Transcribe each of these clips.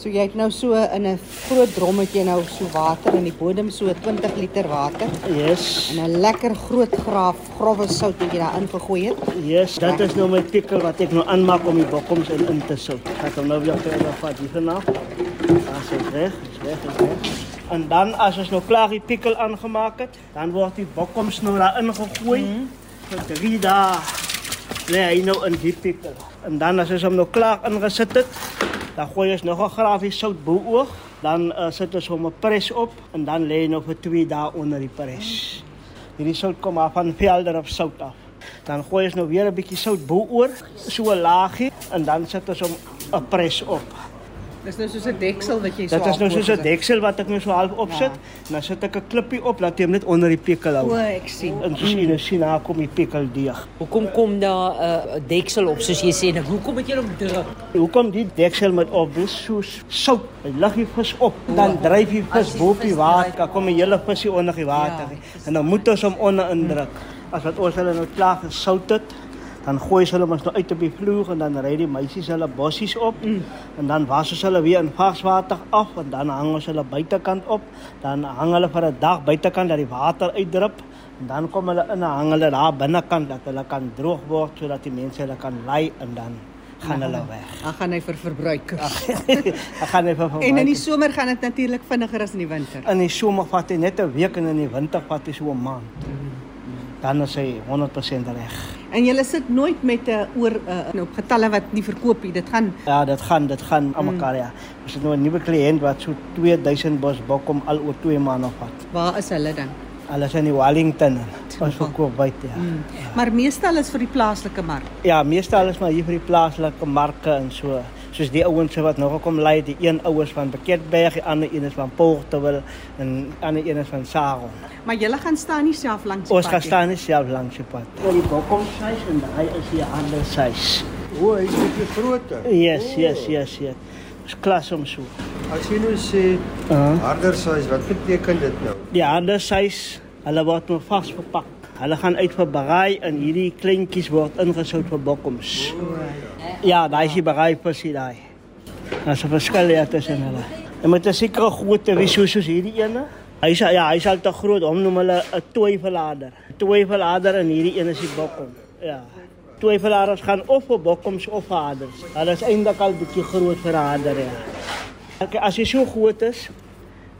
So jy het nou so in 'n groot drom het jy nou so water in die bodem so 20 liter water Yes. en 'n lekker groot graaf grouwe sout wat jy daarin gegooi het. Yes, dat is nou my pikkel wat ek nou aanmaak om die bokkoms in in te sout. Ek gaan hom nou weer verder vat hier vanaf. As dit reg, reg, reg. En dan as ons nou klaar die pikkel aangemaak het, dan word die bokkoms nou daarin gegooi. Mm -hmm. Vir 3 dae. Lê hy nou in die pikkel. En dan as ons hom nou klaar ingesit het, dan gooi ons nog 'n graafie sout bo oog. Dan uh, sit ons hom 'n pres op en dan lê hy nou vir 2 dae onder die pres. Hierdie sout kom af van velder op sout af. Dan gooi ons nou weer 'n bietjie sout bo oor, so 'n laagie en dan sit ons hom 'n pres op. Dis nou soos 'n deksel wat jy so Dit is nou soos 'n deksel wat ek nou so half opsit. Ja. Dan sit ek 'n klippie op laat hom net onder die pikkel hou. O, ek sien. En soos jy sien, daar kom die pikkel deeg. Hoekom kom daar 'n uh, deksel op soos jy sê? Nou, hoekom het jy hom druk? Hoekom die deksel met op dis soos sout. Hy lig die vis op, dan dryf die vis bo op die water, dan kom die hele visie onder die water. Ja, Ja, en dan moet ons hom onder indruk. As wat ons hulle nou klaar gesout het, dan gooi ons hulle mos nou uit op die vloer en dan ry die meisies hulle bossies op mm. en dan was ons hulle weer in vars water af en dan hang ons hulle buitekant op. Dan hang hulle vir 'n dag buitekant dat die water uitdrup en dan kom hulle in en hang hulle daar binnekant dat hulle kan droog word sodat die mense hulle kan lei en dan gaan hulle weg. Dan gaan hy vir verbruikers. Ek gaan net vir En in die somer gaan dit natuurlik vinniger as in die winter. in die somer vat hy net 'n week en in die winter vat hy so 'n maand. Dan is hy 100% reg. En jy sit nooit met 'n oor uh, op getalle wat nie verkoop nie. Dit gaan Ja, dit gaan dit gaan aan mekaar ja. Ons het nou 'n nuwe kliënt wat so 2000 bos bokkom al oor 2 maande vat. waar is hulle dan? Alles in die Wellington. Ons verkoop buite ja. Mm. Maar meestal is vir die plaaslike mark. Ja, meestal is maar hier vir die plaaslike marke en so. Soos die ouens wat nog gekom lei, die een ouers van Beketberg, die ander een is van Portewil en die ander een is van Saron. Maar jy gaan staan nie self langs die Ons pad gaan nie. staan nie self langs die pad. Ja, die bokkom size en hy is die ander size. O, hy's 'n bietjie groter. Yes, yes, yes, yes. Dis klas om so. As jy nou sê Uh, harder size, wat beteken dit nou? die ander size, hulle word nou vas verpak. Hulle gaan uit vir baraai en hierdie kleintjies word ingesout vir bokkoms. Ja, daai is die baraai visie daai. Daar's 'n verskil ja tussen hulle. En met 'n sekere grootte wie soos soos hierdie ene. Hy sê ja, hy sal te groot. Hom noem hulle 'n twyfelader. Twyfelader en hierdie een is die bokkom. Ja. Twyfeladers gaan of vir bokkoms of vir haders. Hulle is eintlik al bietjie groot vir 'n hader ja. Okay, as jy so groot is,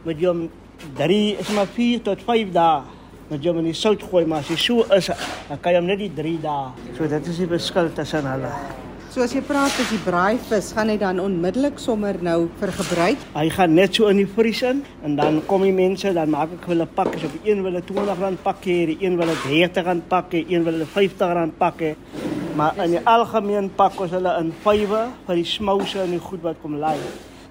moet jy hom 3 is maar 4 tot 5 dae moet jy hom in die sout gooi, maar as hy so is, dan kan jy hom net die 3 dae. So dit is die verskil tussen hulle. So as jy praat as die braaivis, gaan hy dan onmiddellik sommer nou vir gebruik. Hy gaan net so in die vries in en dan kom die mense, dan maak ek hulle pakkies op die een wil 'n 20 rand pakkie, hê, die een wil 'n 30 rand pakkie, een wil 'n 50 rand pakkie. Maar in die algemeen pak ons hulle in vywe vir die smouse en die goed wat kom lei.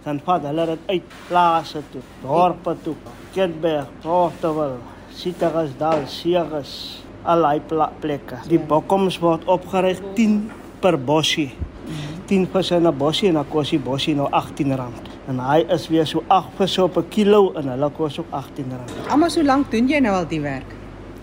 Dan vat hulle dit uit plase toe, dorpe toe, Ketberg, Portewil, Sitagasdal, Ceres, al daai pla- plekke. Die bokkoms word opgerig 10 per bossie. 10 visse in 'n bossie en dan kos die bossie nou R18. En hy is weer so 8 visse op 'n kilo en hulle kos ook R18. Almal so lank doen jy nou al die werk?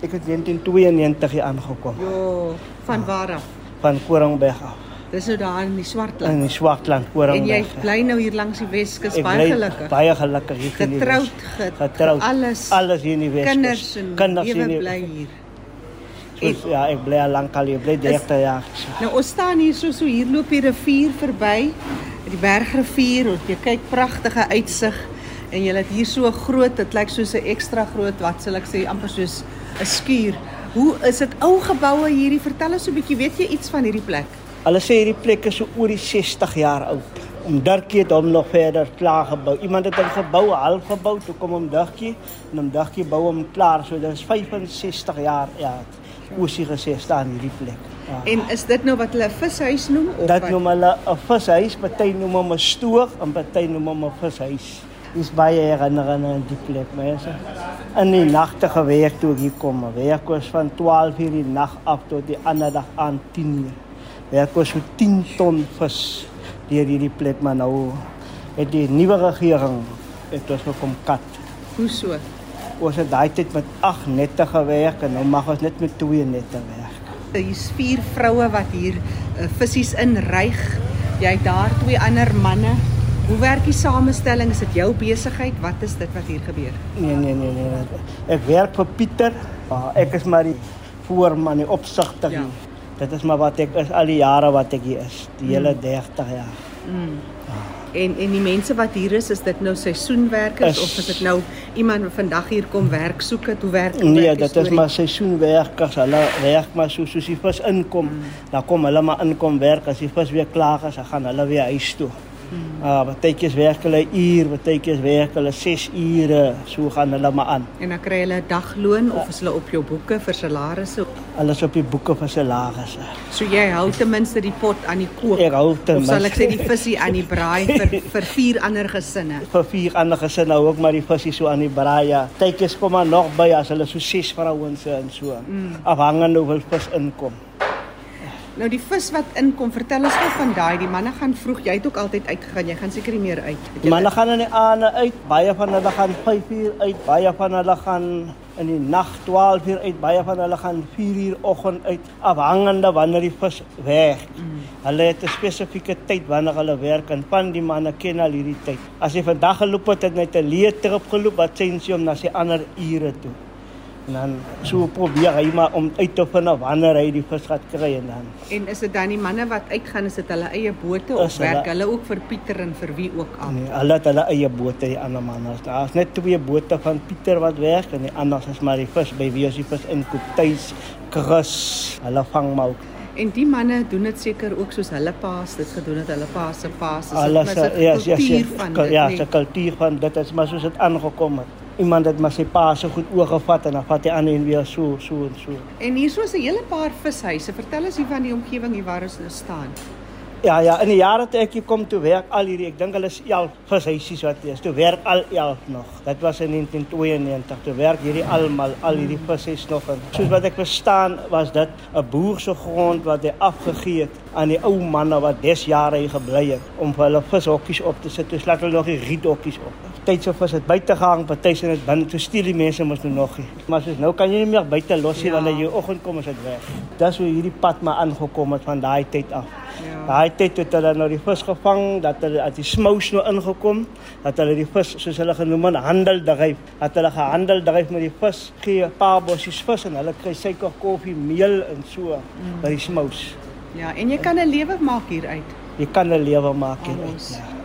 Ek het 1992 hier aangekom Jo, van waar af? van Koringberg af. Dis nou daar in die In Swartland. die Swartland En jy Koringberg. bly nou hier langs die Weskus Ek baie bly gelukkig. Baie gelukkig hier in die Getroud, Wes. ge- getroud. alles. alles hier in die Wes. Kinders en lewe bly hier. Soos, ja, ek bly al lank al hier, bly 30 jaar. Nou ons staan hier so so hier loop die rivier verby, die Bergrivier. Jy kyk pragtige uitsig en jy het hier so groot, dit lyk soos 'n ekstra groot wat sal ek sê amper soos 'n skuur. Hoe is dit ou geboue hierdie? Vertel ons so 'n bietjie, weet jy iets van hierdie plek? Hulle sê hierdie plek is so oor die 60 jaar oud. Om het hom nog verder klaar gebou. Iemand het hom gebou, half gebou, toe kom hom Dirkie en hom Dirkie bou hom klaar. So dit is 65 jaar ja. Oosie gesê staan hierdie plek. Ja. En is dit nou wat hulle 'n vishuis noem of Dat wat? noem hulle 'n vishuis, party noem hom 'n stoog en party noem hom 'n vishuis. Dis baie herinnerende aan die plek, mense. In die nagte gewerk toe ek hier kom. Werk was van 12 uur die nag af tot die ander dag aan 10 uur. Werk was so 10 ton vis deur hierdie plek, maar nou het die nuwe regering het ons gekom kat. Hoe so? Ons het daai tyd met 8 nette gewerk en nou mag ons net met 2 nette werk. Hier's vier vroue wat hier uh, visse inryg. Jy het daar twee ander manne Hoe werk die samestelling? Is dit jou besigheid? Wat is dit wat hier gebeur? Nee, nee, nee, nee. Ek werk vir Pieter. Uh, ek is maar die voorman, die opsigter. Ja. Ja. Dit is maar wat ek is al die jare wat ek hier is, die hele 30 jaar. En en die mense wat hier is, is dit nou seisoenwerkers Is- of is dit nou iemand wat vandag hier kom werk soek het? Hoe werk hoe Nee, dit is maar seisoenwerkers. Hulle werk maar so soos die vis inkom. Mm. Dan kom hulle maar inkom werk as die vis weer klaar is, dan gaan hulle weer huis toe. Mm. Ah, partykeers werk hulle 'n uur, partykeers werk hulle 6 ure. So gaan hulle maar aan. En dan kry hulle 'n dagloon of is hulle op jou boeke vir salarisse? Hulle is op die boeke vir salarisse. So jy hou ten minste die pot aan die kook. Ek hou ten Of sal ek sê minste- die visie aan die braai vir vir vier ander gesinne. vir vier ander gesinne hou ook maar die visie so aan die braai. ja. Partykeers kom maar nog by as hulle so ses vrouens en so. Mm. Afhangende hoeveel vis inkom. Nou die vis wat inkom, vertel ons gou van daai. Die manne gaan vroeg. Jy het ook altyd uitgegaan. Jy gaan seker nie meer uit. Die jy- manne gaan in die aande uit, baie van hulle gaan 5 uur uit, baie van hulle gaan in die nag 12 uur uit, baie van hulle gaan 4 uur oggend uit, afhangende wanneer die vis werk. Mm. Hulle het 'n spesifieke tyd wanneer hulle werk en van die manne ken al hierdie tyd. As jy vandag geloop het, het net 'n leë trip geloop, wat sien jy om na sy ander ure toe. En dan so probeer hy maar om uit te vind wanneer hy die vis gaan kry en dan. En is dit dan die manne wat uitgaan, is dit hulle eie bote of Is hulle- werk hulle ook vir Pieter en vir wie ook al? Nee, hulle het hulle eie bote die ander manne. Daar's net twee bote van Pieter wat werk en die ander is maar die vis by wie as die vis inkoop tuis Chris. Hulle vang maar ook. En die manne doen dit seker ook soos hulle paas dit gedoen het, hulle pa se paas. Is 'n ja, ja, kultuur ja, van ja, dit, ja, se kultuur van dit is maar soos dit aangekom het. Iemand het maar sy pa se goed oorgevat en dan vat hy aan en weer so so en so. En hier so is 'n hele paar vishuise. Vertel ons hier van die omgewing hier waar ons nou staan. Ja ja, in die jare toe ek hier kom toe werk al hierdie, ek dink hulle is 11 vishuisies wat is. Toe werk al 11 nog. Dit was in 1992. Toe werk hierdie almal al hierdie vishuis nog en soos wat ek verstaan was dit 'n boer se grond wat hy afgegee het aan die ou manne wat des jare hier gebly het om vir hulle vishokkies op te sit. Toe slaat hulle nog die riethokkies op. Tyd so vis het buite gehang, party sien dit binne. Toe steel die mense mos nou nog nie. Maar soos nou kan jy nie meer buite los nie Ja. wanneer jy oggend kom is dit weg. Dis hoe hierdie pad maar aangekom het van daai tyd af. Ja. Daai tyd het hulle nou die vis gevang, dat hulle uit die smous nou ingekom, dat hulle die vis soos hulle genoem het handel dryf, dat hulle gehandel dryf met die vis, gee 'n paar bossies vis en hulle kry suiker, koffie, meel en so mm. by die smous. Ja, en jy kan 'n lewe maak hier uit. Jy kan 'n lewe maak hier uit. Ja.